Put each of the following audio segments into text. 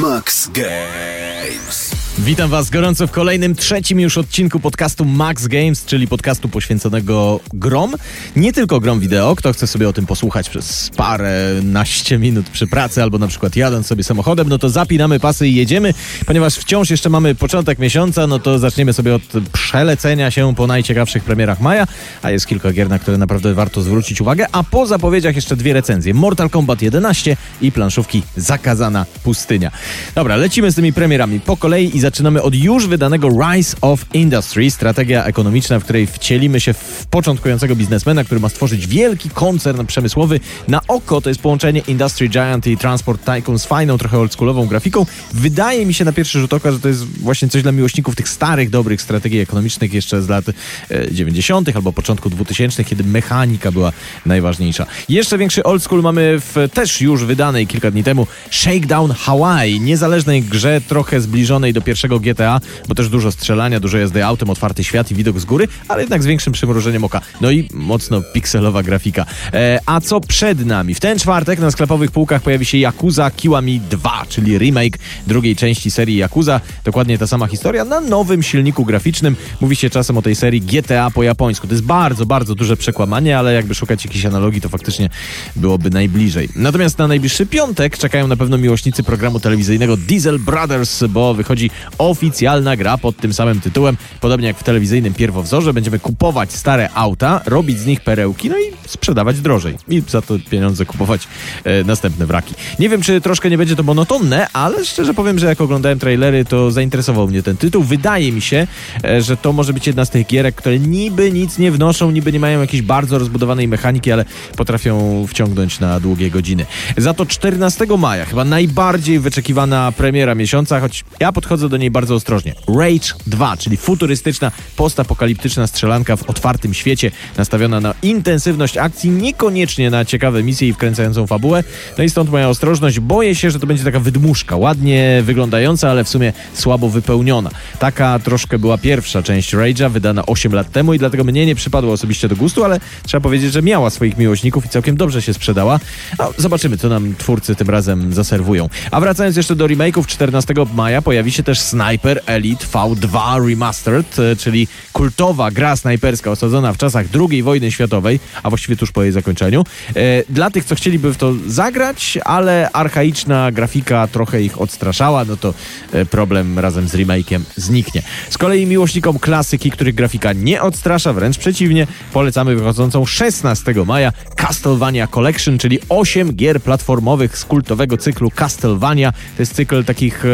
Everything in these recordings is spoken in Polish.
Max Games. Witam Was gorąco w kolejnym, trzecim już odcinku podcastu Max Games, czyli podcastu poświęconego grom. Nie tylko grom wideo, kto chce sobie o tym posłuchać przez parę naście minut przy pracy albo na przykład jadąc sobie samochodem, no to zapinamy pasy i jedziemy. Ponieważ wciąż jeszcze mamy początek miesiąca, no to zaczniemy sobie od przelecenia się po najciekawszych premierach maja, a jest kilka gier, na które naprawdę warto zwrócić uwagę, a po zapowiedziach jeszcze dwie recenzje. Mortal Kombat 11 i planszówki Zakazana Pustynia. Dobra, lecimy z tymi premierami po kolei i zaczynamy od już wydanego Rise of Industry, strategia ekonomiczna, w której wcielimy się w początkującego biznesmena, który ma stworzyć wielki koncern przemysłowy. Na oko to jest połączenie Industry Giant i Transport Tycoon z fajną, trochę oldschoolową grafiką. Wydaje mi się na pierwszy rzut oka, że to jest właśnie coś dla miłośników tych starych, dobrych strategii ekonomicznych jeszcze z lat e, 90. albo początku 2000, kiedy mechanika była najważniejsza. Jeszcze większy old school mamy w też już wydanej kilka dni temu Shakedown Hawaii, niezależnej grze trochę zbliżonej do pierwszego GTA, bo też dużo strzelania, dużo jazdy autem, otwarty świat i widok z góry, ale jednak z większym przymrużeniem oka. No i mocno pikselowa grafika. E, a co przed nami? W ten czwartek na sklepowych półkach pojawi się Yakuza Kiwami 2, czyli remake drugiej części serii Yakuza. Dokładnie ta sama historia na nowym silniku graficznym. Mówi się czasem o tej serii GTA po japońsku. To jest bardzo, bardzo duże przekłamanie, ale jakby szukać jakiejś analogii, to faktycznie byłoby najbliżej. Natomiast na najbliższy piątek czekają na pewno miłośnicy programu telewizyjnego Diesel Brothers, bo wychodzi oficjalna gra pod tym samym tytułem. Podobnie jak w telewizyjnym pierwowzorze, będziemy kupować stare auta, robić z nich perełki, no i sprzedawać drożej. I za to pieniądze kupować e, następne wraki. Nie wiem, czy troszkę nie będzie to monotonne, ale szczerze powiem, że jak oglądałem trailery, to zainteresował mnie ten tytuł. Wydaje mi się, e, że to może być jedna z tych gierek, które niby nic nie wnoszą, niby nie mają jakiejś bardzo rozbudowanej mechaniki, ale potrafią wciągnąć na długie godziny. Za to 14 maja, chyba najbardziej wyczekiwana premiera miesiąca, choć ja podchodzę do niej bardzo ostrożnie. Rage 2, czyli futurystyczna, postapokaliptyczna strzelanka w otwartym świecie, nastawiona na intensywność akcji, niekoniecznie na ciekawe misje i wkręcającą fabułę. No i stąd moja ostrożność. Boję się, że to będzie taka wydmuszka, ładnie wyglądająca, ale w sumie słabo wypełniona. Taka troszkę była pierwsza część Rage'a, wydana 8 lat temu i dlatego mnie nie przypadła osobiście do gustu, ale trzeba powiedzieć, że miała swoich miłośników i całkiem dobrze się sprzedała. No, zobaczymy, co nam twórcy tym razem zaserwują. A wracając jeszcze do remake'ów, 14 maja pojawi się też Sniper Elite V2 Remastered, e, czyli kultowa gra snajperska osadzona w czasach II wojny światowej, a właściwie tuż po jej zakończeniu. E, Dla tych, co chcieliby w to zagrać, ale archaiczna grafika trochę ich odstraszała, no to e, problem razem z remake'iem zniknie. Z kolei miłośnikom klasyki, których grafika nie odstrasza, wręcz przeciwnie, polecamy wychodzącą 16 maja Castlevania Collection, czyli 8 gier platformowych z kultowego cyklu Castlevania. To jest cykl takich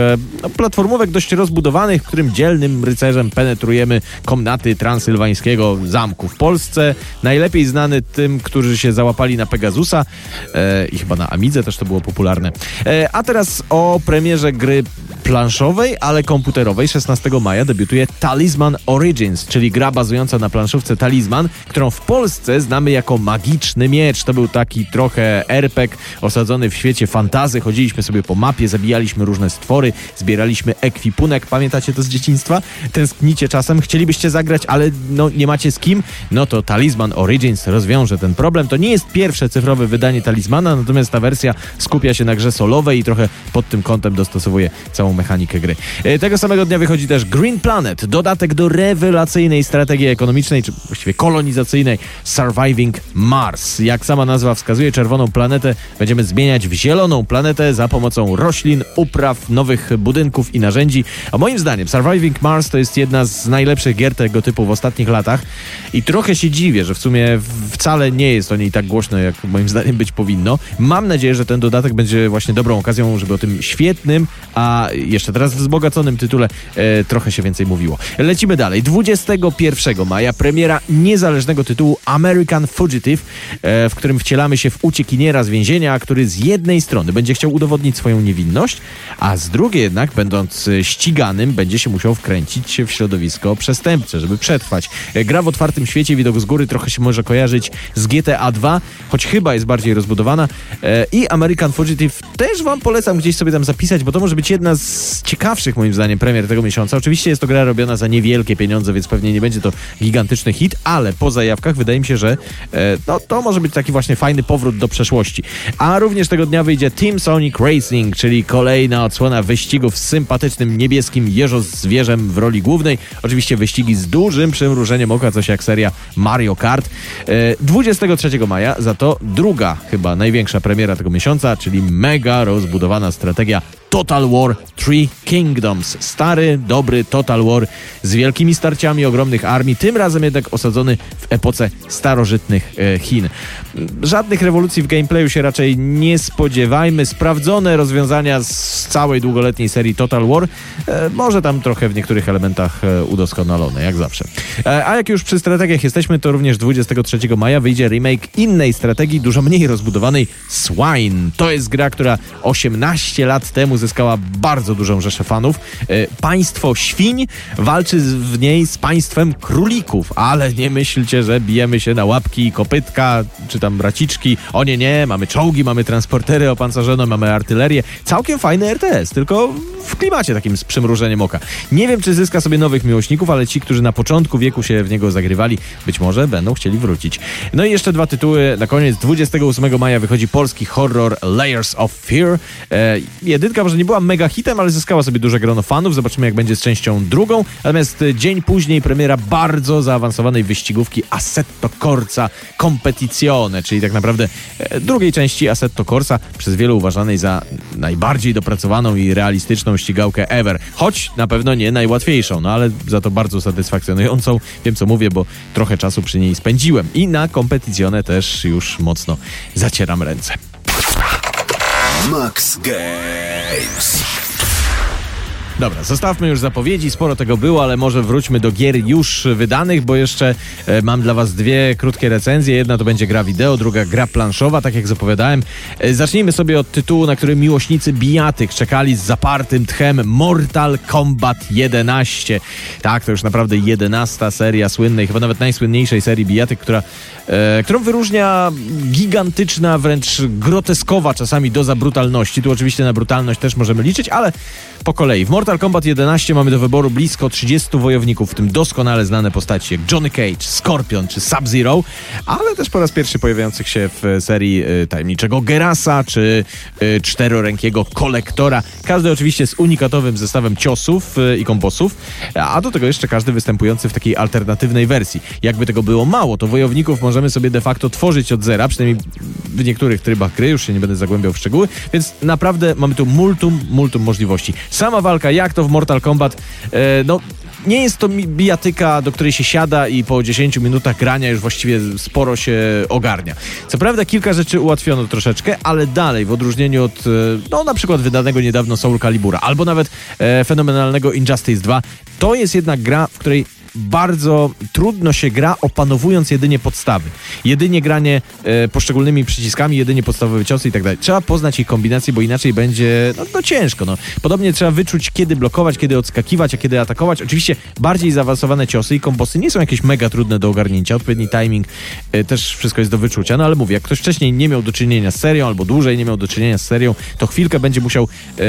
no, platformówek dość rozbudowanych, w którym dzielnym rycerzem penetrujemy komnaty transylwańskiego zamku w Polsce. Najlepiej znany tym, którzy się załapali na Pegasusa e, i chyba na Amidze też to było popularne. E, a teraz o premierze gry planszowej, ale komputerowej 16 maja debiutuje Talisman Origins, czyli gra bazująca na planszówce Talisman, którą w Polsce znamy jako magiczny miecz. To był taki trochę RPG osadzony w świecie fantazy. Chodziliśmy sobie po mapie, zabijaliśmy różne stwory, zbieraliśmy ekwipunek. Pamiętacie to z dzieciństwa? Tęsknicie czasem, chcielibyście zagrać, ale no, nie macie z kim? No to Talisman Origins rozwiąże ten problem. To nie jest pierwsze cyfrowe wydanie Talismana, natomiast ta wersja skupia się na grze solowej i trochę pod tym kątem dostosowuje całą mechanikę gry. E, Tego samego dnia wychodzi też Green Planet, dodatek do rewelacyjnej strategii ekonomicznej, czy właściwie kolonizacyjnej Surviving Mars. Jak sama nazwa wskazuje, czerwoną planetę będziemy zmieniać w zieloną planetę za pomocą roślin, upraw, nowych budynków i narzędzi. A moim zdaniem Surviving Mars to jest jedna z najlepszych gier tego typu w ostatnich latach i trochę się dziwię, że w sumie wcale nie jest o niej tak głośno, jak moim zdaniem być powinno. Mam nadzieję, że ten dodatek będzie właśnie dobrą okazją, żeby o tym świetnym, a jeszcze teraz wzbogaconym tytule e, trochę się więcej mówiło. Lecimy dalej. 21 maja premiera niezależnego tytułu American Fugitive, e, w którym wcielamy się w uciekiniera z więzienia, który z jednej strony będzie chciał udowodnić swoją niewinność, a z drugiej jednak, będąc ściganym, będzie się musiał wkręcić w środowisko przestępcze, żeby przetrwać. E, Gra w otwartym świecie, widok z góry trochę się może kojarzyć z GTA 2, choć chyba jest bardziej rozbudowana. E, I American Fugitive też wam polecam gdzieś sobie tam zapisać, bo to może być jedna z z ciekawszych moim zdaniem premier tego miesiąca. Oczywiście jest to gra robiona za niewielkie pieniądze, więc pewnie nie będzie to gigantyczny hit, ale po zajawkach wydaje mi się, że e, no, to może być taki właśnie fajny powrót do przeszłości. A również tego dnia wyjdzie Team Sonic Racing, czyli kolejna odsłona wyścigów z sympatycznym niebieskim jeżo-zwierzem w roli głównej. Oczywiście wyścigi z dużym przymrużeniem oka, coś jak seria Mario Kart. E, 23 maja za to druga, chyba największa premiera tego miesiąca, czyli mega rozbudowana strategia Total War Three Kingdoms. Stary, dobry Total War z wielkimi starciami ogromnych armii, tym razem jednak osadzony w epoce starożytnych e, Chin. Żadnych rewolucji w gameplayu się raczej nie spodziewajmy. Sprawdzone rozwiązania z całej długoletniej serii Total War, e, może tam trochę w niektórych elementach e, udoskonalone, jak zawsze. E, a jak już przy strategiach jesteśmy, to również 23 maja wyjdzie remake innej strategii, dużo mniej rozbudowanej, Swine. To jest gra, która 18 lat temu zyskała bardzo dużą rzeszę fanów. E, Państwo świń walczy w niej z państwem królików, ale nie myślcie, że bijemy się na łapki i kopytka, czy tam braciczki. O nie, nie, mamy czołgi, mamy transportery opancerzone, mamy artylerię. Całkiem fajny RTS, tylko w klimacie takim z przymrużeniem oka. Nie wiem, czy zyska sobie nowych miłośników, ale ci, którzy na początku wieku się w niego zagrywali, być może będą chcieli wrócić. No i jeszcze dwa tytuły. Na koniec 28 maja wychodzi polski horror Layers of Fear. E, jedynka może nie była mega hitem, ale zyskała sobie duże grono fanów. Zobaczymy, jak będzie z częścią drugą. Natomiast e, dzień później premiera bardzo zaawansowanej wyścigówki Assetto Corsa Competizione, czyli tak naprawdę e, drugiej części Assetto Corsa, przez wielu uważanej za najbardziej dopracowaną i realistyczną ścigałkę ever. Choć na pewno nie najłatwiejszą, no ale za to bardzo satysfakcjonującą. Wiem, co mówię, bo trochę czasu przy niej spędziłem. I na Competizione też już mocno zacieram ręce. Max Games. Dobra, zostawmy już zapowiedzi, sporo tego było, ale może wróćmy do gier już wydanych, bo jeszcze e, mam dla was dwie krótkie recenzje. Jedna to będzie gra wideo, druga gra planszowa, tak jak zapowiadałem. E, zacznijmy sobie od tytułu, na który miłośnicy bijatyk czekali z zapartym tchem Mortal Kombat 11. Tak, to już naprawdę 11 seria słynnej, chyba nawet najsłynniejszej serii bijatyk, która, e, którą wyróżnia gigantyczna, wręcz groteskowa czasami doza brutalności. Tu oczywiście na brutalność też możemy liczyć, ale po kolei. W Mortal Kombat 11 mamy do wyboru blisko 30 wojowników, w tym doskonale znane postaci jak Johnny Cage, Scorpion czy Sub-Zero, ale też po raz pierwszy pojawiających się w serii y, tajemniczego Gerasa czy y, czterorękiego kolektora. Każdy oczywiście z unikatowym zestawem ciosów i kombosów, a do tego jeszcze każdy występujący w takiej alternatywnej wersji. Jakby tego było mało, to wojowników możemy sobie de facto tworzyć od zera, przynajmniej w niektórych trybach gry, już się nie będę zagłębiał w szczegóły, więc naprawdę mamy tu multum, multum możliwości. Sama walka, jak to w Mortal Kombat, e, no nie jest to bijatyka, do której się siada i po 10 minutach grania już właściwie sporo się ogarnia. Co prawda kilka rzeczy ułatwiono troszeczkę, ale dalej w odróżnieniu od e, no na przykład wydanego niedawno Soul Calibura albo nawet e, fenomenalnego Injustice 2, to jest jednak gra, w której bardzo trudno się gra opanowując jedynie podstawy. Jedynie granie e, poszczególnymi przyciskami, jedynie podstawowe ciosy i tak dalej. Trzeba poznać ich kombinacje, bo inaczej będzie no, no ciężko. No. Podobnie trzeba wyczuć, kiedy blokować, kiedy odskakiwać, a kiedy atakować. Oczywiście bardziej zaawansowane ciosy i kombosy nie są jakieś mega trudne do ogarnięcia. Odpowiedni timing e, też wszystko jest do wyczucia. No ale mówię, jak ktoś wcześniej nie miał do czynienia z serią albo dłużej nie miał do czynienia z serią, to chwilkę będzie musiał e,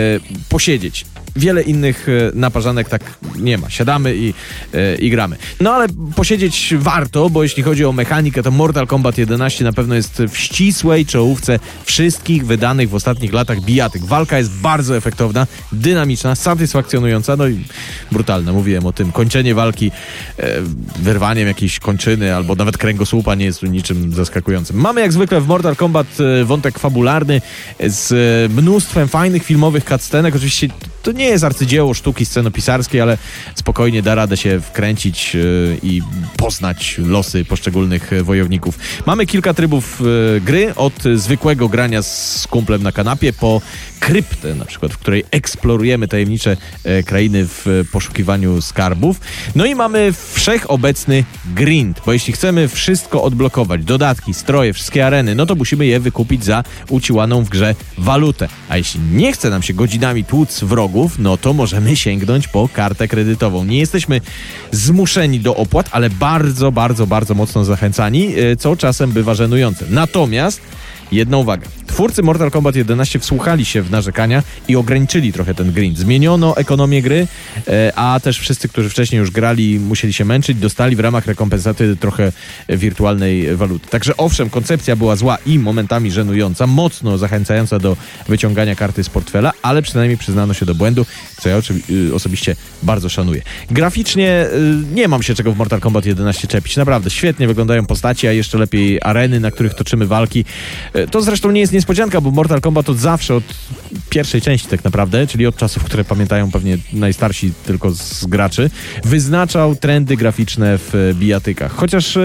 posiedzieć wiele innych e, naparzanek tak nie ma. Siadamy i, e, i gramy. No ale posiedzieć warto, bo jeśli chodzi o mechanikę, to Mortal Kombat 11 na pewno jest w ścisłej czołówce wszystkich wydanych w ostatnich latach bijatyk. Walka jest bardzo efektowna, dynamiczna, satysfakcjonująca, no i brutalna. Mówiłem o tym. Kończenie walki e, wyrwaniem jakiejś kończyny albo nawet kręgosłupa nie jest niczym zaskakującym. Mamy jak zwykle w Mortal Kombat e, wątek fabularny z e, mnóstwem fajnych filmowych cutscenek. Oczywiście to nie jest arcydzieło sztuki scenopisarskiej, ale spokojnie da radę się wkręcić e, i poznać losy poszczególnych e, wojowników. Mamy kilka trybów e, gry, od zwykłego grania z kumplem na kanapie po kryptę, na przykład, w której eksplorujemy tajemnicze e, krainy w e, poszukiwaniu skarbów. No i mamy wszechobecny grind, bo jeśli chcemy wszystko odblokować, dodatki, stroje, wszystkie areny, no to musimy je wykupić za uciłaną w grze walutę. A jeśli nie chce nam się godzinami tłuc wrogów, no to możemy sięgnąć po kartę kredytową. Nie jesteśmy zmuszeni do opłat, ale bardzo, bardzo, bardzo mocno zachęcani, e, co czasem bywa żenujące. Natomiast Jedna uwaga. Twórcy Mortal Kombat 11 wsłuchali się w narzekania i ograniczyli trochę ten grind. Zmieniono ekonomię gry, e, a też wszyscy, którzy wcześniej już grali, musieli się męczyć, dostali w ramach rekompensaty trochę wirtualnej waluty. Także owszem, koncepcja była zła i momentami żenująca, mocno zachęcająca do wyciągania karty z portfela, ale przynajmniej przyznano się do błędu, co ja y, osobiście bardzo szanuję. Graficznie y, nie mam się czego w Mortal Kombat 11 czepić. Naprawdę świetnie wyglądają postaci, a jeszcze lepiej areny, na których toczymy walki. Y, to zresztą nie jest niespodzianka, bo Mortal Kombat od zawsze, od pierwszej części tak naprawdę, czyli od czasów, które pamiętają pewnie najstarsi tylko z graczy, wyznaczał trendy graficzne w bijatykach. Chociaż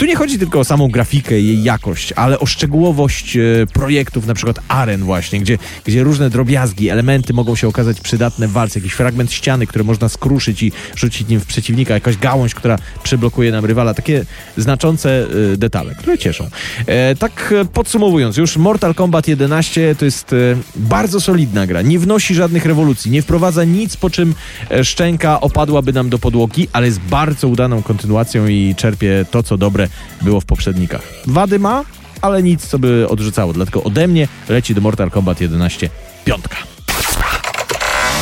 tu nie chodzi tylko o samą grafikę i jej jakość, ale o szczegółowość e, projektów, na przykład aren właśnie, gdzie, gdzie różne drobiazgi, elementy mogą się okazać przydatne w walce. Jakiś fragment ściany, który można skruszyć i rzucić nim w przeciwnika, jakaś gałąź, która przyblokuje nam rywala. Takie znaczące e, detale, które cieszą. E, tak podsumowując, już Mortal Kombat 11 to jest bardzo solidna gra. Nie wnosi żadnych rewolucji, nie wprowadza nic, po czym szczęka opadłaby nam do podłogi, ale jest bardzo udaną kontynuacją i czerpie to, co dobre było w poprzednikach. Wady ma, ale nic, co by odrzucało. Dlatego ode mnie leci do Mortal Kombat 11 piątka.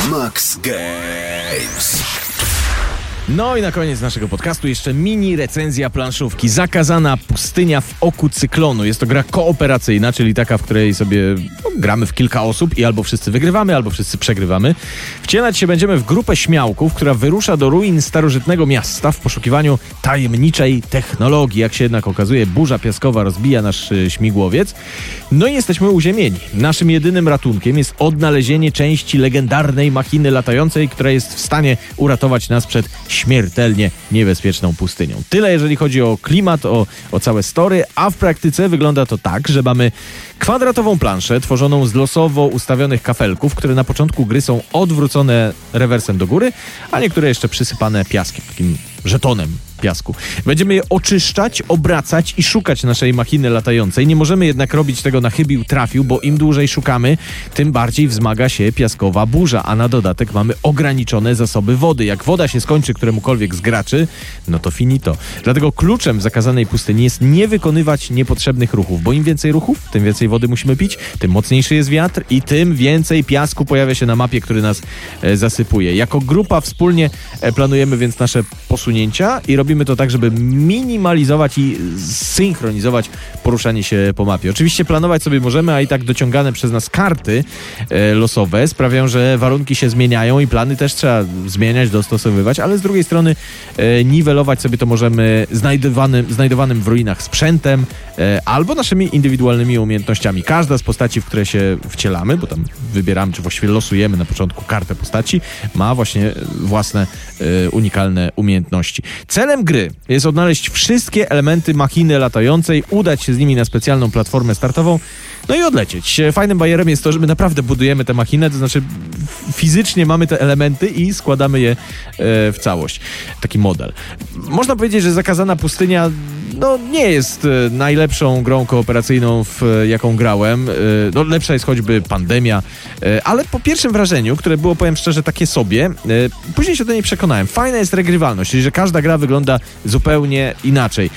Max Games. No i na koniec naszego podcastu jeszcze mini recenzja planszówki. Zakazana pustynia w oku cyklonu. Jest to gra kooperacyjna, czyli taka, w której sobie no, gramy w kilka osób i albo wszyscy wygrywamy, albo wszyscy przegrywamy. Wcielać się będziemy w grupę śmiałków, która wyrusza do ruin starożytnego miasta w poszukiwaniu tajemniczej technologii. Jak się jednak okazuje, burza piaskowa rozbija nasz y, śmigłowiec. No i jesteśmy uziemieni. Naszym jedynym ratunkiem jest odnalezienie części legendarnej machiny latającej, która jest w stanie uratować nas przed śmiertelnie niebezpieczną pustynią. Tyle jeżeli chodzi o klimat, o, o całe story, a w praktyce wygląda to tak, że mamy kwadratową planszę tworzoną z losowo ustawionych kafelków, które na początku gry są odwrócone rewersem do góry, a niektóre jeszcze przysypane piaskiem, takim żetonem piasku. Będziemy je oczyszczać, obracać i szukać naszej machiny latającej. Nie możemy jednak robić tego na chybił trafił, bo im dłużej szukamy, tym bardziej wzmaga się piaskowa burza, a na dodatek mamy ograniczone zasoby wody. Jak woda się skończy któremukolwiek z graczy, no to finito. Dlatego kluczem w zakazanej pustyni jest nie wykonywać niepotrzebnych ruchów, bo im więcej ruchów, tym więcej wody musimy pić, tym mocniejszy jest wiatr i tym więcej piasku pojawia się na mapie, który nas e, zasypuje. Jako grupa wspólnie e, planujemy więc nasze posunięcia i robimy robimy to tak, żeby minimalizować i synchronizować poruszanie się po mapie. Oczywiście planować sobie możemy, a i tak dociągane przez nas karty e, losowe sprawiają, że warunki się zmieniają i plany też trzeba zmieniać, dostosowywać, ale z drugiej strony e, niwelować sobie to możemy znajdowanym, znajdowanym w ruinach sprzętem e, albo naszymi indywidualnymi umiejętnościami. Każda z postaci, w które się wcielamy, bo tam wybieramy, czy właściwie losujemy na początku kartę postaci, ma właśnie własne unikalne umiejętności. Celem Celem gry jest odnaleźć wszystkie elementy machiny latającej, udać się z nimi na specjalną platformę startową, no i odlecieć. Fajnym bajerem jest to, że my naprawdę budujemy tę machinę, to znaczy fizycznie mamy te elementy i składamy je e, w całość. Taki model. Można powiedzieć, że zakazana pustynia no, nie jest e, najlepszą grą kooperacyjną, w jaką grałem. E, no, lepsza jest choćby pandemia, ale po pierwszym wrażeniu, które było, powiem szczerze, takie sobie, później się do niej przekonałem. Fajna jest regrywalność, czyli że każda gra wygląda zupełnie inaczej.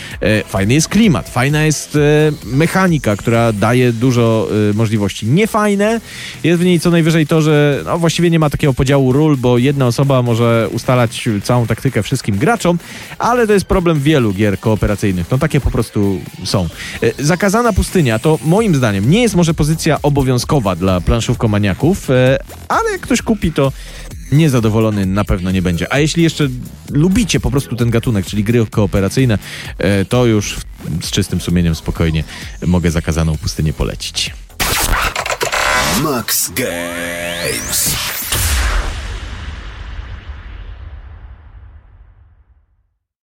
Fajny jest klimat, fajna jest mechanika, która daje dużo możliwości. Niefajne jest w niej co najwyżej to, że no, właściwie nie ma takiego podziału ról, bo jedna osoba może ustalać całą taktykę wszystkim graczom, ale to jest problem wielu gier kooperacyjnych. No takie po prostu są. E, zakazana pustynia to moim zdaniem nie jest może pozycja obowiązkowa dla planszówkomaniaków, e, ale jak ktoś kupi to niezadowolony na pewno nie będzie. A jeśli jeszcze lubicie po prostu ten gatunek, czyli gry kooperacyjne, e, to już z czystym sumieniem spokojnie mogę zakazaną pustynię polecić. Max Games.